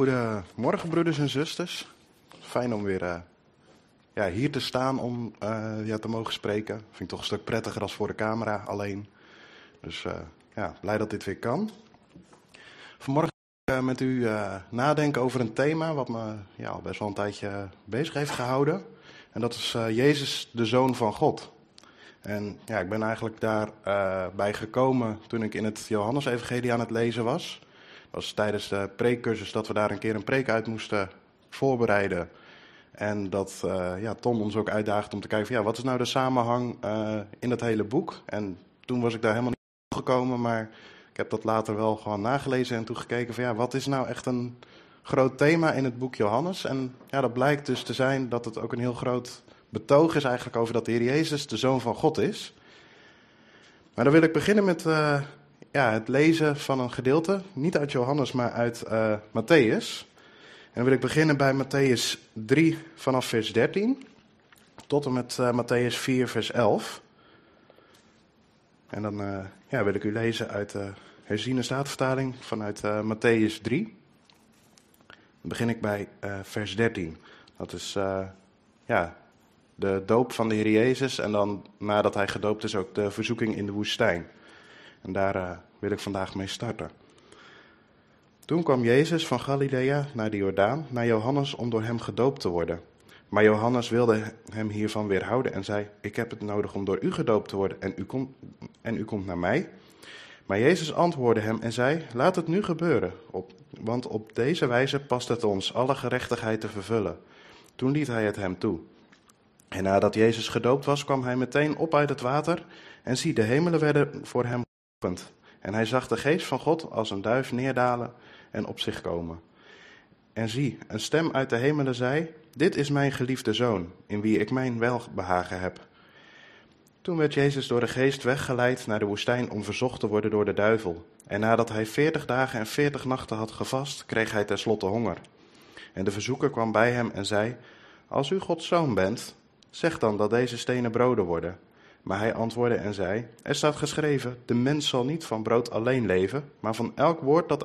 Goedemorgen, broeders en zusters. Fijn om weer eh, ja, hier te staan om ja, te mogen spreken. Vind ik toch een stuk prettiger als voor de camera alleen. Dus eh, ja, blij dat dit weer kan. Vanmorgen ga ik met u nadenken over een thema wat me ja, al best wel een tijdje bezig heeft gehouden. En dat is Jezus, de Zoon van God. En ja, ik ben eigenlijk daarbij bij gekomen toen ik in het Johannes-evangelie aan het lezen was was tijdens de preekcursus dat we daar een keer een preek uit moesten voorbereiden. En dat uh, ja, Tom ons ook uitdaagde om te kijken van ja, wat is nou de samenhang uh, in het hele boek. En toen was ik daar helemaal niet gekomen, maar ik heb dat later wel gewoon nagelezen en toen gekeken van ja, wat is nou echt een groot thema in het boek Johannes. En ja, dat blijkt dus te zijn dat het ook een heel groot betoog is eigenlijk over dat de Heer Jezus de Zoon van God is. Maar dan wil ik beginnen met uh, ja, het lezen van een gedeelte, niet uit Johannes, maar uit uh, Matthäus. En dan wil ik beginnen bij Matthäus 3 vanaf vers 13 tot en met uh, Matthäus 4 vers 11. En dan uh, ja, wil ik u lezen uit de herziene staatvertaling vanuit Matthäus 3. Dan begin ik bij vers 13. Dat is ja, de doop van de Heer Jezus en dan nadat hij gedoopt is ook de verzoeking in de woestijn. En daar uh, wil ik vandaag mee starten. Toen kwam Jezus van Galilea naar de Jordaan, naar Johannes om door hem gedoopt te worden. Maar Johannes wilde hem hiervan weerhouden en zei: Ik heb het nodig om door u gedoopt te worden en u, komt, en u komt naar mij. Maar Jezus antwoordde hem en zei: Laat het nu gebeuren, want op deze wijze past het ons alle gerechtigheid te vervullen. Toen liet hij het hem toe. En nadat Jezus gedoopt was, kwam hij meteen op uit het water. En zie, de hemelen werden voor hem en hij zag de geest van God als een duif neerdalen en op zich komen. En zie, een stem uit de hemelen zei: Dit is mijn geliefde zoon, in wie ik mijn welbehagen heb. Toen werd Jezus door de geest weggeleid naar de woestijn om verzocht te worden door de duivel. En nadat hij veertig dagen en veertig nachten had gevast, kreeg hij tenslotte honger. En de verzoeker kwam bij hem en zei: Als u Gods zoon bent, zeg dan dat deze stenen broden worden. Maar hij antwoordde en zei: Er staat geschreven: De mens zal niet van brood alleen leven, maar van elk woord dat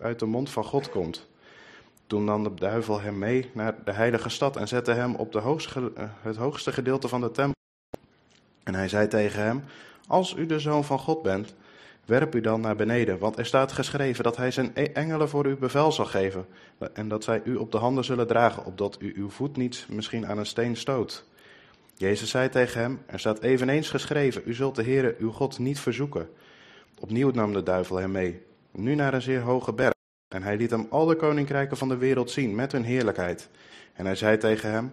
uit, de mond van God komt. Toen nam de duivel hem mee naar de heilige stad en zette hem op de hoogste, eh, het hoogste gedeelte van de tempel. En hij zei tegen hem: Als u de zoon van God bent, werp u dan naar beneden, want er staat geschreven dat hij zijn e-, engelen voor u bevel zal geven en dat zij u op de handen zullen dragen, opdat u uw voet niet misschien aan een steen stoot. Jezus zei tegen hem: Er staat eveneens geschreven: U zult de Heere uw God niet verzoeken. Opnieuw nam de duivel hem mee, nu naar een zeer hoge berg. En hij liet hem al de koninkrijken van de wereld zien met hun heerlijkheid. En hij zei tegen hem: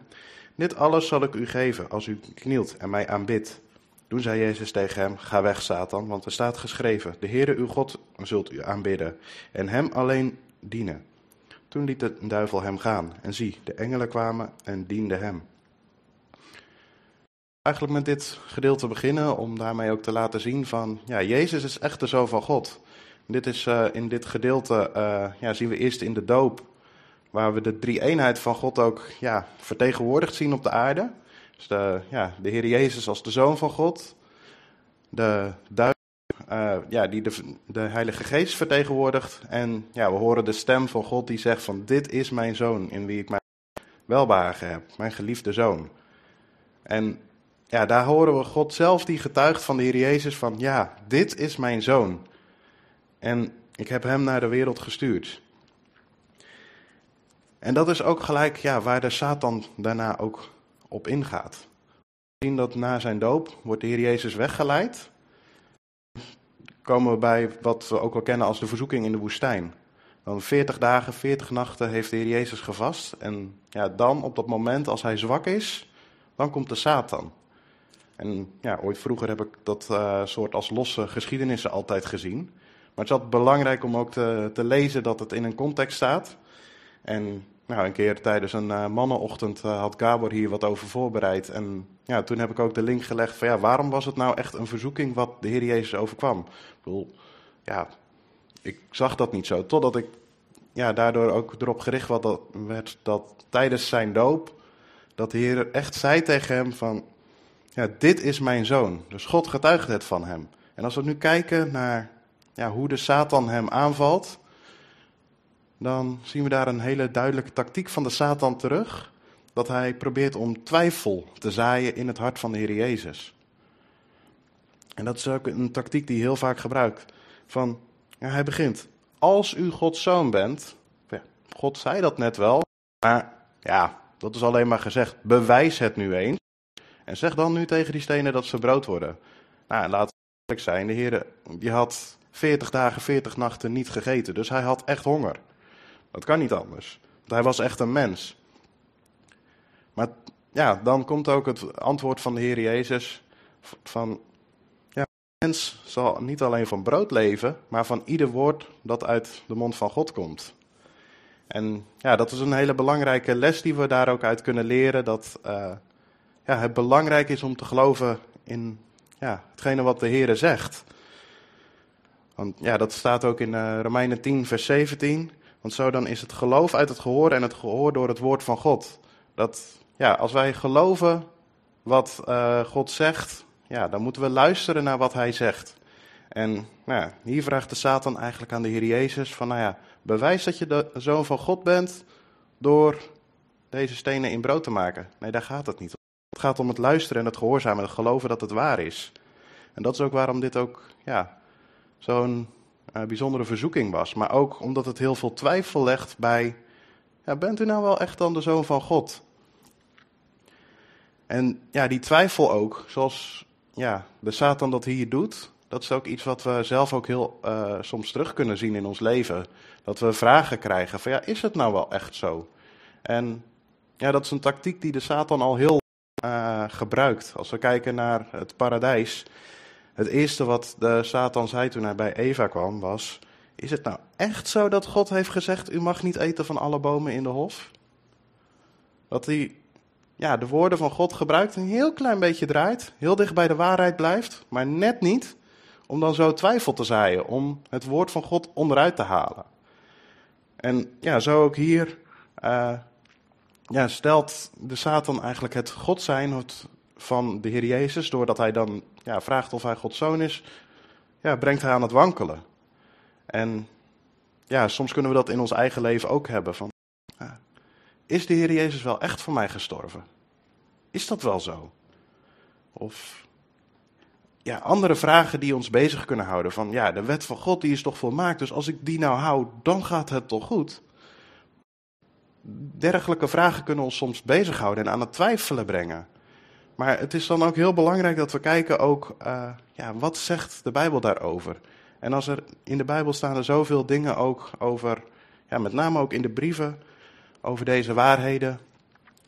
Dit alles zal ik u geven als u knielt en mij aanbidt. Toen zei Jezus tegen hem: Ga weg, Satan, want er staat geschreven: De Heere uw God zult u aanbidden en hem alleen dienen. Toen liet de duivel hem gaan. En zie, de engelen kwamen en dienden hem eigenlijk met dit gedeelte beginnen om daarmee ook te laten zien van, ja, Jezus is echt de Zoon van God. Dit is, uh, in dit gedeelte uh, ja, zien we eerst in de doop, waar we de drie-eenheid van God ook ja, vertegenwoordigd zien op de aarde. Dus de, ja, de Heer Jezus als de Zoon van God, de duivel uh, ja, die de, de Heilige Geest vertegenwoordigt. En ja, we horen de stem van God die zegt van dit is mijn Zoon in wie ik mijn welbehagen heb, mijn geliefde Zoon. En ja, daar horen we God zelf die getuigt van de Heer Jezus van, ja, dit is mijn zoon. En ik heb hem naar de wereld gestuurd. En dat is ook gelijk ja, waar de Satan daarna ook op ingaat. We zien dat na zijn doop wordt de Heer Jezus weggeleid. Komen we bij wat we ook wel kennen als de verzoeking in de woestijn. Dan 40 dagen, 40 nachten heeft de Heer Jezus gevast. En ja, dan op dat moment als hij zwak is, dan komt de Satan. En ja, ooit vroeger heb ik dat uh, soort als losse geschiedenissen altijd gezien. Maar het is altijd belangrijk om ook te, te lezen dat het in een context staat. En nou, een keer tijdens een uh, mannenochtend uh, had Gabor hier wat over voorbereid. En ja, toen heb ik ook de link gelegd van ja, waarom was het nou echt een verzoeking wat de Heer Jezus overkwam? Ik bedoel, ja, ik zag dat niet zo. Totdat ik ja, daardoor ook erop gericht werd dat, werd dat tijdens zijn doop, dat de Heer echt zei tegen hem van, ja, dit is mijn zoon. Dus God getuigt het van hem. En als we nu kijken naar ja, hoe de Satan hem aanvalt, dan zien we daar een hele duidelijke tactiek van de Satan terug. Dat hij probeert om twijfel te zaaien in het hart van de Heer Jezus. En dat is ook een tactiek die heel vaak gebruikt. Van, ja, hij begint, als u Gods zoon bent, ja, God zei dat net wel, maar ja, dat is alleen maar gezegd, bewijs het nu eens. En zeg dan nu tegen die stenen dat ze brood worden. Nou, laat het eerlijk zijn, de Heer die had 40 dagen, 40 nachten niet gegeten, dus hij had echt honger. Dat kan niet anders, hij was echt een mens. Maar ja, dan komt ook het antwoord van de Heer Jezus van, ja, mens zal niet alleen van brood leven, maar van ieder woord dat uit de mond van God komt. En ja, dat is een hele belangrijke les die we daar ook uit kunnen leren, dat uh, ja, het belangrijk is om te geloven in ja, hetgene wat de Heer zegt. Want ja, dat staat ook in uh, Romeinen 10, vers 17. Want zo dan is het geloof uit het gehoor en het gehoor door het woord van God. Dat, ja, als wij geloven wat uh, God zegt, ja, dan moeten we luisteren naar wat hij zegt. En nou, hier vraagt de Satan eigenlijk aan de Heer Jezus van, nou ja, bewijs dat je de zoon van God bent door deze stenen in brood te maken. Nee, daar gaat het niet om. Het gaat om het luisteren en het gehoorzamen en het geloven dat het waar is. En dat is ook waarom dit ook ja, zo'n uh, bijzondere verzoeking was. Maar ook omdat het heel veel twijfel legt bij, ja, bent u nou wel echt dan de zoon van God? En ja, die twijfel ook, zoals ja, de Satan dat hier doet, dat is ook iets wat we zelf ook heel uh, soms terug kunnen zien in ons leven. Dat we vragen krijgen van ja, is het nou wel echt zo? En ja, dat is een tactiek die de Satan al heel uh, gebruikt. Als we kijken naar het paradijs, het eerste wat de Satan zei toen hij bij Eva kwam was: Is het nou echt zo dat God heeft gezegd: U mag niet eten van alle bomen in de hof? Dat hij ja, de woorden van God gebruikt, een heel klein beetje draait, heel dicht bij de waarheid blijft, maar net niet om dan zo twijfel te zaaien, om het woord van God onderuit te halen. En ja, zo ook hier uh, ja, stelt de Satan eigenlijk het God zijn van de Heer Jezus, doordat hij dan ja, vraagt of hij Gods zoon is, ja, brengt hij aan het wankelen. En ja, soms kunnen we dat in ons eigen leven ook hebben. Van, ja, is de Heer Jezus wel echt voor mij gestorven? Is dat wel zo? Of ja, andere vragen die ons bezig kunnen houden. Van ja, de wet van God die is toch volmaakt, dus als ik die nou hou, dan gaat het toch goed? Dergelijke vragen kunnen ons soms bezighouden en aan het twijfelen brengen. Maar het is dan ook heel belangrijk dat we kijken ook, uh, ja, wat zegt de Bijbel daarover? En als er in de Bijbel staan er zoveel dingen ook over, ja, met name ook in de brieven, over deze waarheden,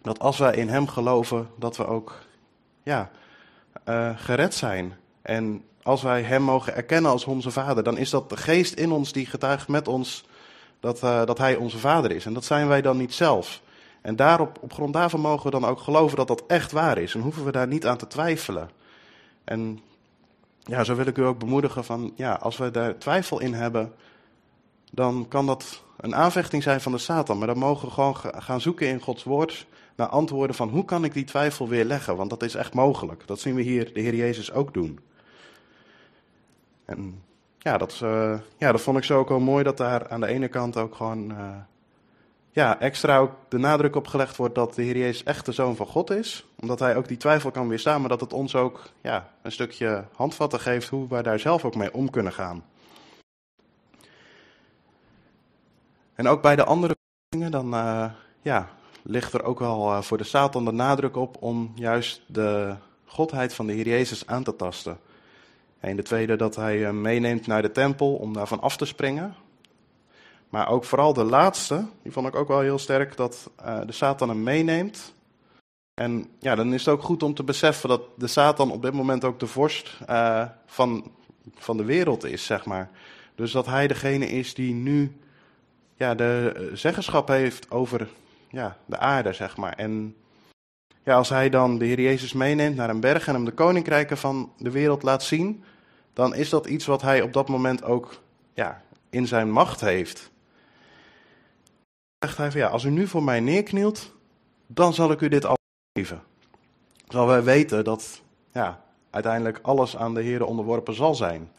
dat als wij in Hem geloven, dat we ook, ja, uh, gered zijn. En als wij Hem mogen erkennen als onze Vader, dan is dat de geest in ons die getuigt met ons dat, uh, dat Hij onze Vader is. En dat zijn wij dan niet zelf. En daarop, op grond daarvan mogen we dan ook geloven dat dat echt waar is. En hoeven we daar niet aan te twijfelen. En ja, zo wil ik u ook bemoedigen van, ja, als we daar twijfel in hebben, dan kan dat een aanvechting zijn van de Satan. Maar dan mogen we gewoon gaan zoeken in Gods woord naar antwoorden van hoe kan ik die twijfel weer leggen? Want dat is echt mogelijk. Dat zien we hier de Heer Jezus ook doen. En ja, dat, uh, ja, dat vond ik zo ook wel mooi dat daar aan de ene kant ook gewoon uh, ja, extra ook de nadruk op gelegd wordt dat de Heer Jezus echt de Zoon van God is. Omdat hij ook die twijfel kan weerstaan, maar dat het ons ook ja, een stukje handvatten geeft hoe wij daar zelf ook mee om kunnen gaan. En ook bij de andere dingen, dan uh, ja, ligt er ook wel voor de Satan de nadruk op om juist de godheid van de Heer Jezus aan te tasten. En de tweede dat hij hem meeneemt naar de tempel om daarvan af te springen. Maar ook vooral de laatste, die vond ik ook wel heel sterk, dat uh, de Satan hem meeneemt. En ja, dan is het ook goed om te beseffen dat de Satan op dit moment ook de vorst uh, van, van de wereld is, zeg maar. Dus dat hij degene is die nu ja, de zeggenschap heeft over ja, de aarde, zeg maar. En ja, als hij dan de Heer Jezus meeneemt naar een berg en hem de koninkrijken van de wereld laat zien, dan is dat iets wat hij op dat moment ook ja, in zijn macht heeft. Zegt hij van ja, als u nu voor mij neerknielt, dan zal ik u dit al geven. Terwijl wij weten dat ja, uiteindelijk alles aan de Heer onderworpen zal zijn.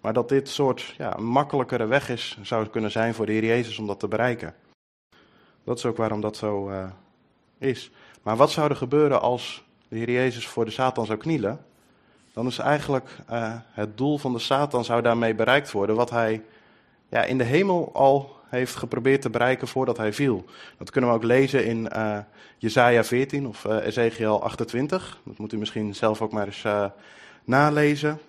Maar dat dit soort ja, makkelijkere weg is, zou kunnen zijn voor de Heer Jezus om dat te bereiken. Dat is ook waarom dat zo uh, is. Maar wat zou er gebeuren als de Heer Jezus voor de Satan zou knielen? Dan is eigenlijk uh, het doel van de Satan zou daarmee bereikt worden, wat hij ja, in de hemel al heeft geprobeerd te bereiken voordat hij viel. Dat kunnen we ook lezen in uh, Jesaja 14 of uh, Ezekiel 28. Dat moet u misschien zelf ook maar eens uh, nalezen.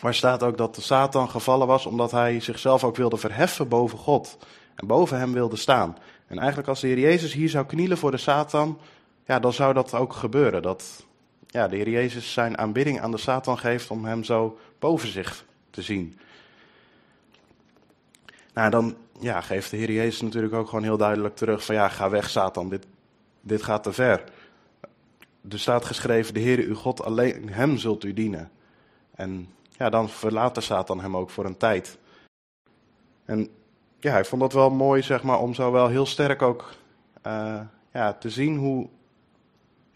Waar staat ook dat de Satan gevallen was omdat hij zichzelf ook wilde verheffen boven God. En boven hem wilde staan. En eigenlijk als de Heer Jezus hier zou knielen voor de Satan, ja, dan zou dat ook gebeuren. Dat ja, de Heer Jezus zijn aanbidding aan de Satan geeft om hem zo boven zich te zien. Nou, dan ja, geeft de Heer Jezus natuurlijk ook gewoon heel duidelijk terug van ja, ga weg Satan, dit, dit gaat te ver. Er staat geschreven, de Heer uw God, alleen hem zult u dienen. En ja, dan verlaat de Satan hem ook voor een tijd. En ja, hij vond dat wel mooi, zeg maar, om zo wel heel sterk ook uh, ja, te zien hoe,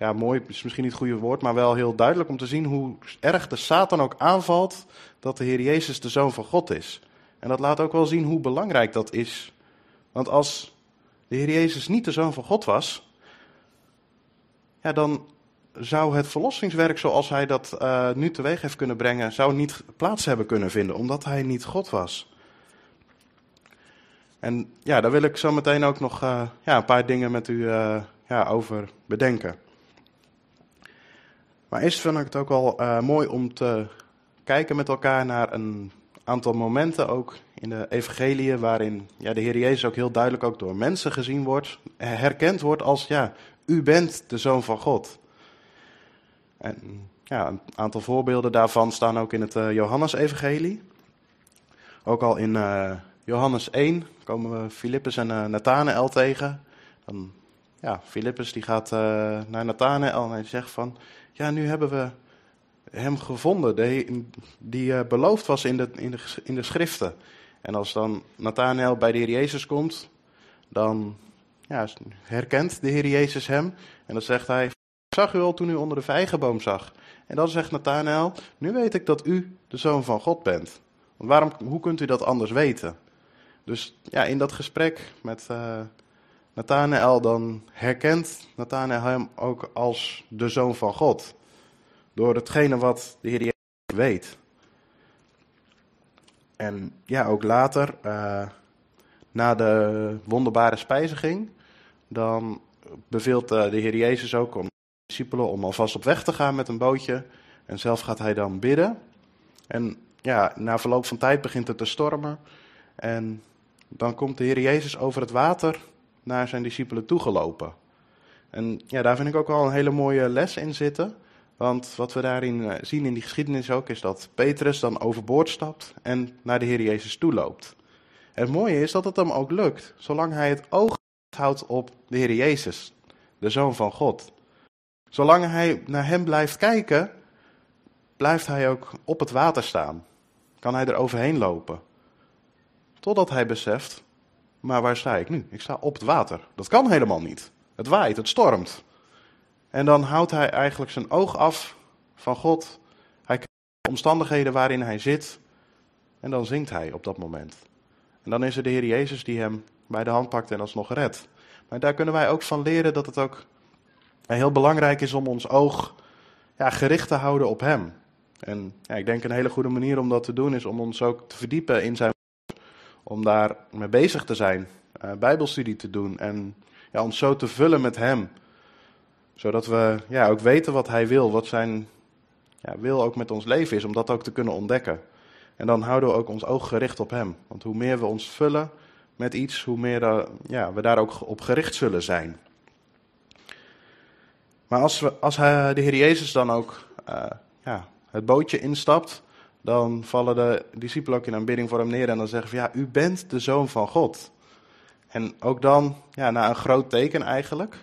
ja, mooi is misschien niet het goede woord, maar wel heel duidelijk om te zien hoe erg de Satan ook aanvalt dat de Heer Jezus de Zoon van God is. En dat laat ook wel zien hoe belangrijk dat is. Want als de Heer Jezus niet de Zoon van God was, ja, dan zou het verlossingswerk zoals hij dat uh, nu teweeg heeft kunnen brengen, zou niet plaats hebben kunnen vinden, omdat hij niet God was. En ja, daar wil ik zo meteen ook nog uh, ja, een paar dingen met u uh, ja, over bedenken. Maar eerst vind ik het ook al mooi om te kijken met elkaar naar een aantal momenten ook in de evangelie waarin ja, de Heer Jezus ook heel duidelijk ook door mensen gezien wordt, herkend wordt als ja, u bent de Zoon van God. En ja, een aantal voorbeelden daarvan staan ook in het uh, Johannes-evangelie. Ook al in uh, Johannes 1 komen we Filippus en uh, Nathanael tegen. Dan, ja, Filippus die gaat naar Nathanael en hij zegt van, ja, nu hebben we hem gevonden, de, die beloofd was in de, in, de, in de schriften. En als dan Nathanael bij de Heer Jezus komt, dan ja, herkent de Heer Jezus hem. En dan zegt hij, zag u al toen u onder de vijgenboom zag. En dan zegt Nathanael, nu weet ik dat u de zoon van God bent. Want waarom, hoe kunt u dat anders weten? Dus ja, in dat gesprek met uh, Nathanael, dan herkent Nathanael hem ook als de zoon van God. Door hetgene wat de Heer Jezus weet. En ja, ook later, uh, na de wonderbare spijziging, dan beveelt uh, de Heer Jezus ook om discipelen om alvast op weg te gaan met een bootje. En zelf gaat hij dan bidden. En ja, na verloop van tijd begint het te stormen. En dan komt de Heer Jezus over het water naar zijn discipelen toegelopen. En ja, daar vind ik ook wel een hele mooie les in zitten. Want wat we daarin eh, zien in die geschiedenis ook, is dat Petrus dan overboord stapt en naar de Heer Jezus toeloopt. Het mooie is dat het hem ook lukt, zolang hij het oog houdt op de Heer Jezus, de Zoon van God. Zolang hij naar hem blijft kijken, blijft hij ook op het water staan. Kan hij er overheen lopen. Totdat hij beseft, maar waar sta ik nu? Ik sta op het water. Dat kan helemaal niet. Het waait, het stormt. En dan houdt hij eigenlijk zijn oog af van God. Hij kijkt de omstandigheden waarin hij zit. En dan zingt hij op dat moment. En dan is er de Heer Jezus die hem bij de hand pakt en alsnog redt. Maar daar kunnen wij ook van leren dat het ook heel belangrijk is om ons oog ja, gericht te houden op Hem. En ja, ik denk een hele goede manier om dat te doen is om ons ook te verdiepen in zijn om daar mee bezig te zijn, uh, bijbelstudie te doen en ja, ons zo te vullen met Hem. Zodat we ja, ook weten wat Hij wil, wat Zijn ja, wil ook met ons leven is, om dat ook te kunnen ontdekken. En dan houden we ook ons oog gericht op Hem. Want hoe meer we ons vullen met iets, hoe meer ja, we daar ook op gericht zullen zijn. Maar als, we, als hij, de Heer Jezus dan ook uh, ja, het bootje instapt, dan vallen de discipelen ook in aanbidding voor hem neer en dan zeggen van ja, u bent de zoon van God. En ook dan, ja, na een groot teken eigenlijk.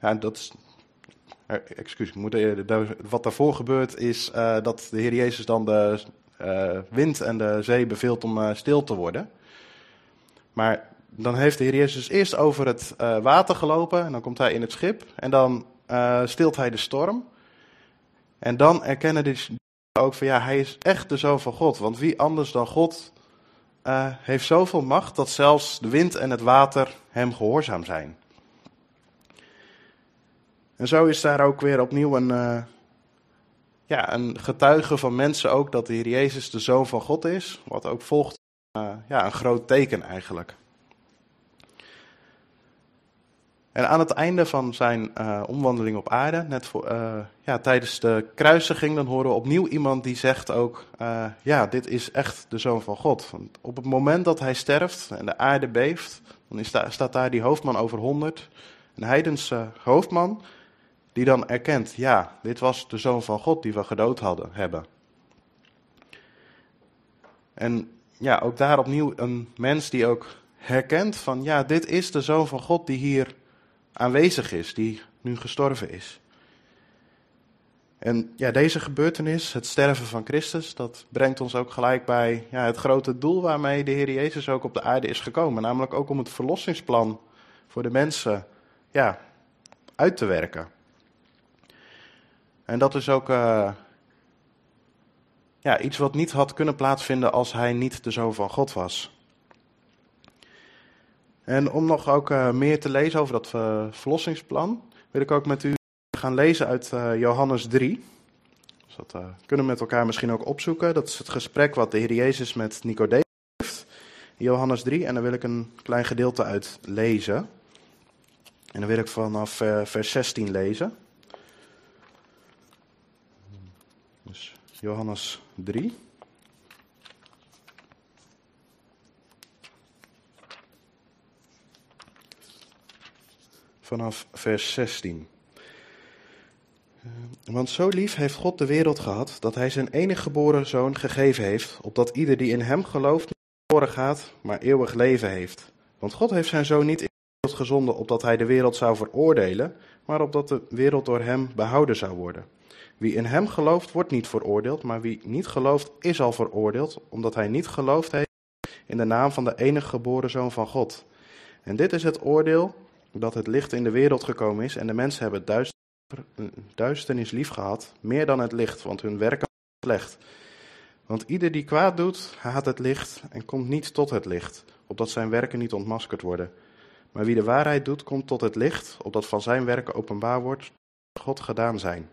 Ja, dat is, eh, excuus, moet, wat daarvoor gebeurt is uh, dat de Heer Jezus dan de wind en de zee beveelt om stil te worden. Maar dan heeft de Heer Jezus eerst over het water gelopen en dan komt hij in het schip en dan stilt hij de storm. En dan erkennen de ook van ja, hij is echt de zoon van God. Want wie anders dan God uh, heeft zoveel macht dat zelfs de wind en het water hem gehoorzaam zijn. En zo is daar ook weer opnieuw een, uh, ja, een getuige van mensen ook dat de Jezus de Zoon van God is. Wat ook volgt uh, ja, een groot teken eigenlijk. En aan het einde van zijn uh, omwandeling op aarde, net voor, uh, ja, tijdens de kruisiging, dan horen we opnieuw iemand die zegt ook, uh, ja, dit is echt de Zoon van God. Op het moment dat hij sterft en de aarde beeft, dan is staat daar die hoofdman over honderd, een heidense hoofdman, die dan erkent, ja, dit was de Zoon van God die we gedood hadden, hebben. En ja, ook daar opnieuw een mens die ook herkent van, ja, dit is de Zoon van God die hier aanwezig is, die nu gestorven is. En ja, deze gebeurtenis, het sterven van Christus, dat brengt ons ook gelijk bij ja, het grote doel waarmee de Heer Jezus ook op de aarde is gekomen. Namelijk ook om het verlossingsplan voor de mensen ja, uit te werken. En dat is ook uh, ja, iets wat niet had kunnen plaatsvinden als hij niet de zoon van God was. En om nog ook uh, meer te lezen over dat uh, verlossingsplan, wil ik ook met u gaan lezen uit uh, Johannes 3. Dus dat kunnen we met elkaar misschien ook opzoeken. Dat is het gesprek wat de Heer Jezus met Nicodemus heeft. Johannes 3, en daar wil ik een klein gedeelte uit lezen. En dan wil ik vanaf vers 16 lezen. Dus Johannes 3. Vanaf vers 16. Want zo lief heeft God de wereld gehad dat hij zijn enige geboren zoon gegeven heeft, opdat ieder die in hem gelooft niet verloren gaat, maar eeuwig leven heeft. Want God heeft zijn zoon niet in de wereld gezonden opdat hij de wereld zou veroordelen, maar opdat de wereld door hem behouden zou worden. Wie in hem gelooft wordt niet veroordeeld, maar wie niet gelooft is al veroordeeld, omdat hij niet geloofd heeft in de naam van de enige geboren zoon van God. En dit is het oordeel dat het licht in de wereld gekomen is en de mensen hebben duister, duisternis lief gehad, meer dan het licht, want hun werken slecht. Want ieder die kwaad doet, haat het licht en komt niet tot het licht, opdat zijn werken niet ontmaskerd worden. Maar wie de waarheid doet, komt tot het licht, opdat van zijn werken openbaar wordt, God gedaan zijn.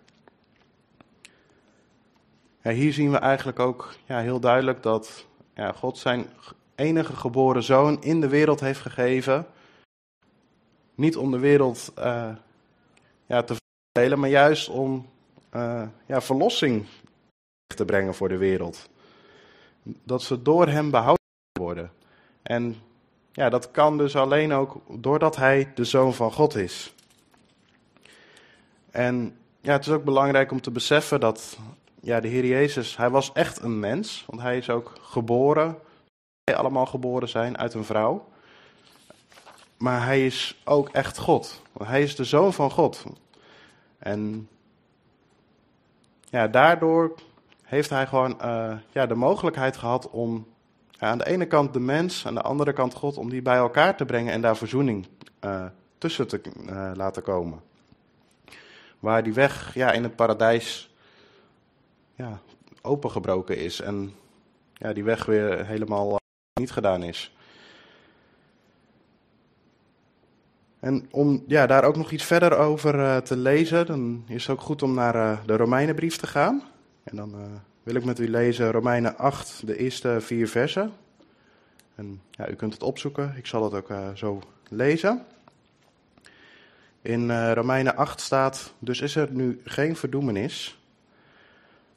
Hier zien we eigenlijk ook ja, heel duidelijk dat ja, God zijn enige geboren zoon in de wereld heeft gegeven niet om de wereld uh, ja, te verdelen, maar juist om uh, ja, verlossing te brengen voor de wereld. Dat ze door hem behouden worden. En ja, dat kan dus alleen ook doordat hij de zoon van God is. En ja, het is ook belangrijk om te beseffen dat ja, de Heer Jezus, hij was echt een mens, want hij is ook geboren, wij allemaal geboren zijn uit een vrouw maar hij is ook echt God. Hij is de zoon van God. En ja, daardoor heeft hij gewoon uh, ja, de mogelijkheid gehad om ja, aan de ene kant de mens, aan de andere kant God, om die bij elkaar te brengen en daar verzoening uh, tussen te uh, laten komen. Waar die weg ja, in het paradijs ja, opengebroken is en ja, die weg weer helemaal niet gedaan is. En om ja, daar ook nog iets verder over uh, te lezen, dan is het ook goed om naar uh, de Romeinenbrief te gaan. En dan uh, wil ik met u lezen Romeinen 8, de eerste vier versen. En ja, u kunt het opzoeken, ik zal het ook zo lezen. In Romeinen 8 staat, dus is er nu geen verdoemenis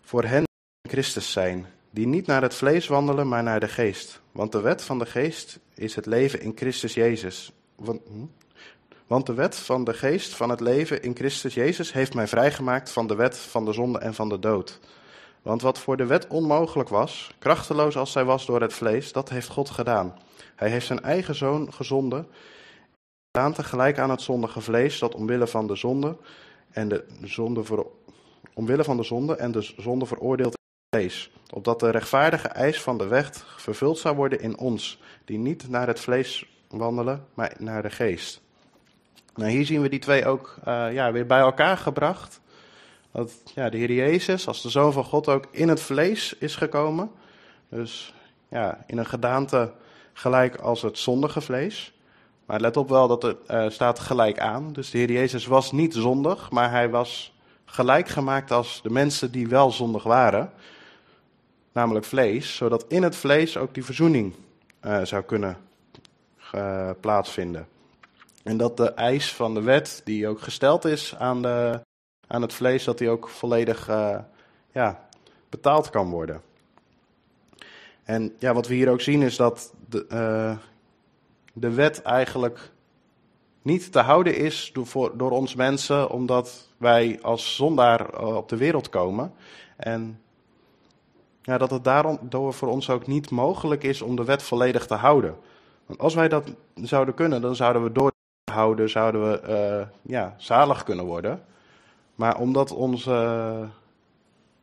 voor hen die Christus zijn, die niet naar het vlees wandelen, maar naar de geest. Want de wet van de geest is het leven in Christus Jezus. Hm? Want de wet van de geest van het leven in Christus Jezus heeft mij vrijgemaakt van de wet van de zonde en van de dood. Want wat voor de wet onmogelijk was, krachteloos als zij was door het vlees, dat heeft God gedaan. Hij heeft zijn eigen zoon gezonden, gedaan tegelijk aan het zondige vlees, dat omwille van de zonde en de zonde voor, omwille van de zonde en de zonde veroordeeld vlees, opdat de rechtvaardige eis van de wet vervuld zou worden in ons, die niet naar het vlees wandelen, maar naar de geest. Nou, hier zien we die twee ook uh, ja, weer bij elkaar gebracht. dat ja, de Heer Jezus als de Zoon van God ook in het vlees is gekomen. Dus ja, in een gedaante gelijk als het zondige vlees. Maar let op wel dat er uh, staat gelijk aan. Dus de Heer Jezus was niet zondig, maar hij was gelijk gemaakt als de mensen die wel zondig waren. Namelijk vlees, zodat in het vlees ook die verzoening uh, zou kunnen plaatsvinden. En dat de eis van de wet, die ook gesteld is aan, de, aan het vlees, dat die ook volledig ja, betaald kan worden. En ja, wat we hier ook zien is dat de, uh, de wet eigenlijk niet te houden is door, voor, door ons mensen, omdat wij als zondaar uh, op de wereld komen. En ja, dat het daardoor voor ons ook niet mogelijk is om de wet volledig te houden. Want als wij dat zouden kunnen, dan zouden we door houden, zouden we uh, ja, zalig kunnen worden. Maar omdat onze,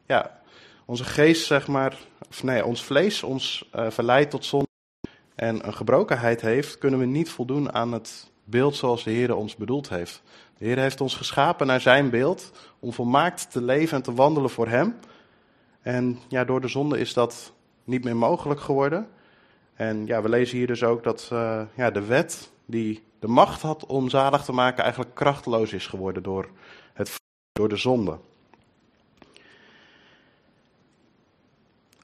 ja, onze geest, zeg maar, of nee, ons vlees ons uh, verleidt tot zonde en een gebrokenheid heeft, kunnen we niet voldoen aan het beeld zoals de Heer ons bedoeld heeft. De Heer heeft ons geschapen naar zijn beeld om volmaakt te leven en te wandelen voor Hem. En ja, door de zonde is dat niet meer mogelijk geworden. En ja, we lezen hier dus ook dat uh, ja, de wet die de macht had om zalig te maken eigenlijk krachteloos is geworden door, het, door de zonde.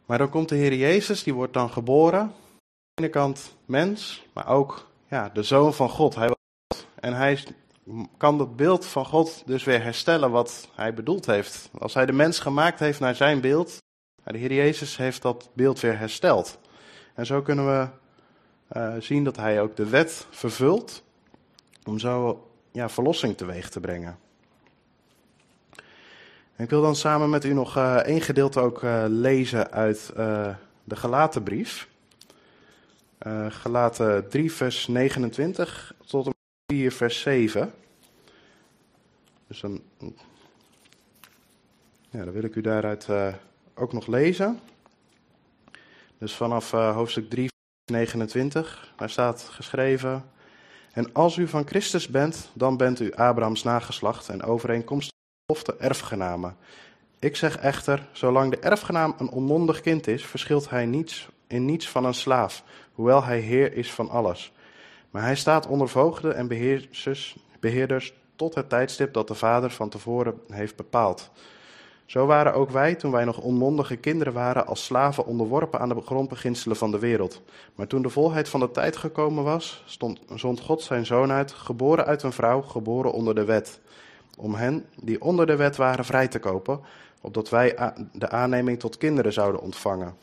Maar dan komt de Heer Jezus, die wordt dan geboren. Aan de ene kant mens, maar ook ja, de zoon van God. Hij was, en hij kan dat beeld van God dus weer herstellen wat hij bedoeld heeft. Als hij de mens gemaakt heeft naar zijn beeld, de Heer Jezus heeft dat beeld weer hersteld. En zo kunnen we uh, zien dat hij ook de wet vervult om zo ja, verlossing teweeg te brengen. Ik wil dan samen met u nog uh, één gedeelte ook uh, lezen uit uh, de Galatenbrief. Galaten 3 vers 29 tot en met 4 vers 7. Dus dan, ja, dan wil ik u daaruit ook nog lezen. Dus vanaf hoofdstuk 3 vers 29, daar staat geschreven... En als u van Christus bent, dan bent u Abrahams nageslacht en overeenkomstig belofte erfgenamen. Ik zeg echter, zolang de erfgenaam een onmondig kind is, verschilt hij niets, in niets van een slaaf, hoewel hij heer is van alles. Maar hij staat onder voogden en beheerders, beheerders tot het tijdstip dat de vader van tevoren heeft bepaald. Zo waren ook wij, toen wij nog onmondige kinderen waren, als slaven onderworpen aan de grondbeginselen van de wereld. Maar toen de volheid van de tijd gekomen was, stond, zond God zijn zoon uit, geboren uit een vrouw, geboren onder de wet om hen die onder de wet waren vrij te kopen, opdat wij de aanneming tot kinderen zouden ontvangen.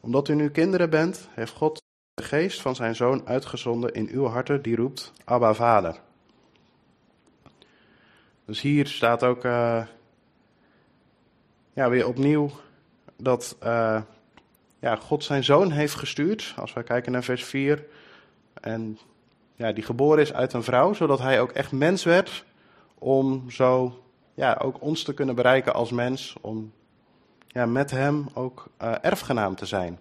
Omdat u nu kinderen bent, heeft God de geest van zijn zoon uitgezonden in uw harten, die roept, Abba Vader. Dus hier staat ook uh, ja, weer opnieuw dat uh, ja, God zijn zoon heeft gestuurd. Als wij kijken naar vers 4. En ja, die geboren is uit een vrouw, zodat hij ook echt mens werd om zo ja, ook ons te kunnen bereiken als mens, om ja, met hem ook uh, erfgenaam te zijn.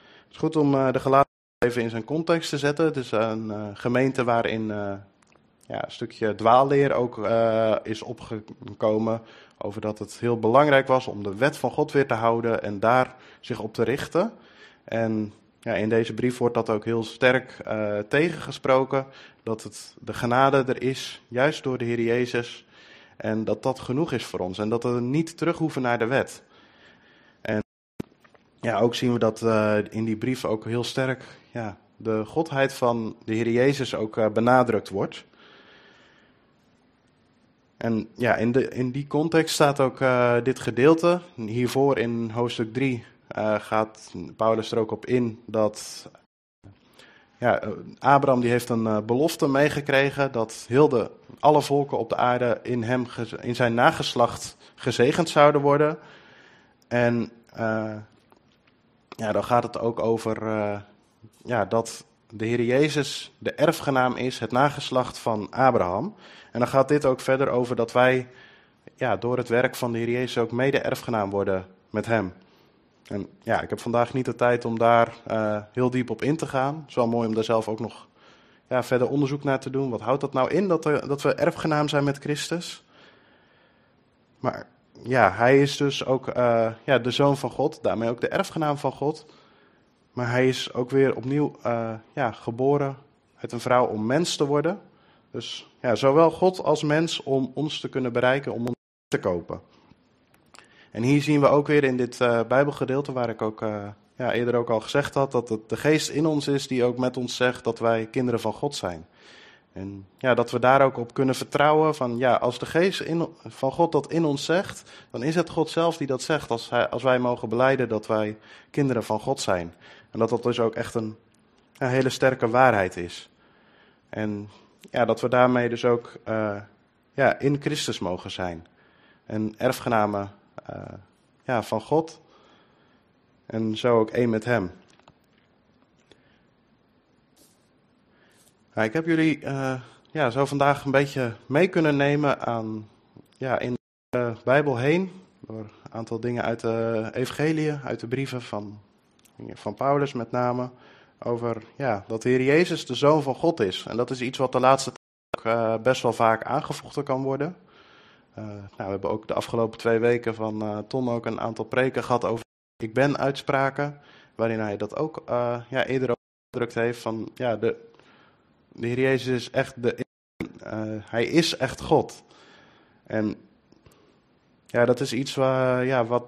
Het is goed om uh, de gelaten even in zijn context te zetten. Het is een gemeente waarin ja, een stukje dwaalleer ook is opgekomen over dat het heel belangrijk was om de wet van God weer te houden en daar zich op te richten. En ja, in deze brief wordt dat ook heel sterk uh, tegengesproken. Dat het, de genade er is, juist door de Heer Jezus. En dat dat genoeg is voor ons. En dat we niet terug hoeven naar de wet. En ja, ook zien we dat uh, in die brief ook heel sterk ja, de godheid van de Heer Jezus ook benadrukt wordt. En ja, in, de, in die context staat ook dit gedeelte. Hiervoor in hoofdstuk 3 uh, gaat Paulus er ook op in dat ja, Abraham die heeft een belofte meegekregen dat heel de, alle volken op de aarde in, hem, in zijn nageslacht gezegend zouden worden. En ja, dan gaat het ook over ja, dat de Heer Jezus de erfgenaam is, het nageslacht van Abraham. En dan gaat dit ook verder over dat wij ja, door het werk van de Heer Jezus ook mede-erfgenaam worden met hem. En ja, ik heb vandaag niet de tijd om daar uh, heel diep op in te gaan. Het is wel mooi om daar zelf ook nog ja, verder onderzoek naar te doen. Wat houdt dat nou in dat, dat we erfgenaam zijn met Christus? Maar ja, hij is dus ook eh, ja, de zoon van God, daarmee ook de erfgenaam van God. Maar hij is ook weer opnieuw uh, ja, geboren uit een vrouw om mens te worden. Dus ja, zowel God als mens om ons te kunnen bereiken, om ons te kopen. En hier zien we ook weer in dit uh, Bijbelgedeelte, waar ik ook ja, eerder ook al gezegd had, dat het de geest in ons is die ook met ons zegt dat wij kinderen van God zijn. En ja, dat we daar ook op kunnen vertrouwen van ja, als de geest in, van God dat in ons zegt, dan is het God zelf die dat zegt als wij mogen beleiden dat wij kinderen van God zijn. En dat dat dus ook echt een, een hele sterke waarheid is. En ja, dat we daarmee dus ook uh, ja, in Christus mogen zijn. En erfgenamen uh, ja, van God. En zo ook één met Hem. ik heb jullie uh, ja, zo vandaag een beetje mee kunnen nemen aan, ja, in de Bijbel heen. Door een aantal dingen uit de Evangelie, uit de brieven van, van Paulus met name. Over ja, dat de Heer Jezus de Zoon van God is. En dat is iets wat de laatste tijd ook, uh, best wel vaak aangevochten kan worden. Uh, nou, we hebben ook de afgelopen twee weken van uh, Ton ook een aantal preken gehad over ik ben uitspraken. Waarin hij dat ook ja, eerder gedrukt heeft van ja, de, de Heer Jezus is echt de. Hij is echt God. En ja, dat is iets waar, ja, wat,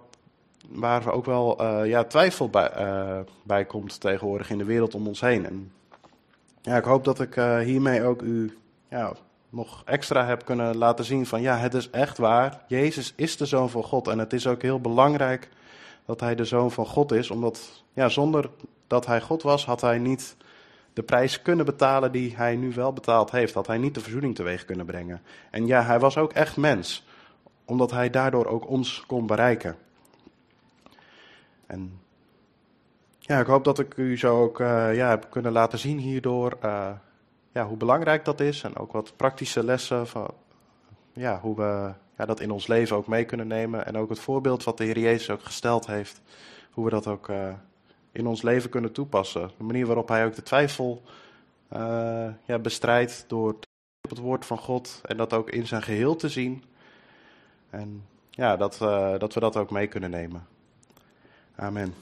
waar ook wel uh, ja, twijfel bij, uh, bij komt tegenwoordig in de wereld om ons heen. En ja, ik hoop dat ik hiermee ook u ja, nog extra heb kunnen laten zien van ja, het is echt waar. Jezus is de Zoon van God. En het is ook heel belangrijk dat hij de Zoon van God is. Omdat ja, zonder dat hij God was, had hij niet de prijs kunnen betalen die hij nu wel betaald heeft. Had hij niet de verzoening teweeg kunnen brengen. En ja, hij was ook echt mens, omdat hij daardoor ook ons kon bereiken. En ja, ik hoop dat ik u zo ook uh, ja, heb kunnen laten zien hierdoor uh, ja, hoe belangrijk dat is. En ook wat praktische lessen van ja, hoe we ja, dat in ons leven ook mee kunnen nemen. En ook het voorbeeld wat de Heer Jezus ook gesteld heeft, hoe we dat ook uh, in ons leven kunnen toepassen. De manier waarop hij ook de twijfel ja, bestrijdt door op het woord van God en dat ook in zijn geheel te zien. En ja, dat, dat we dat ook mee kunnen nemen. Amen.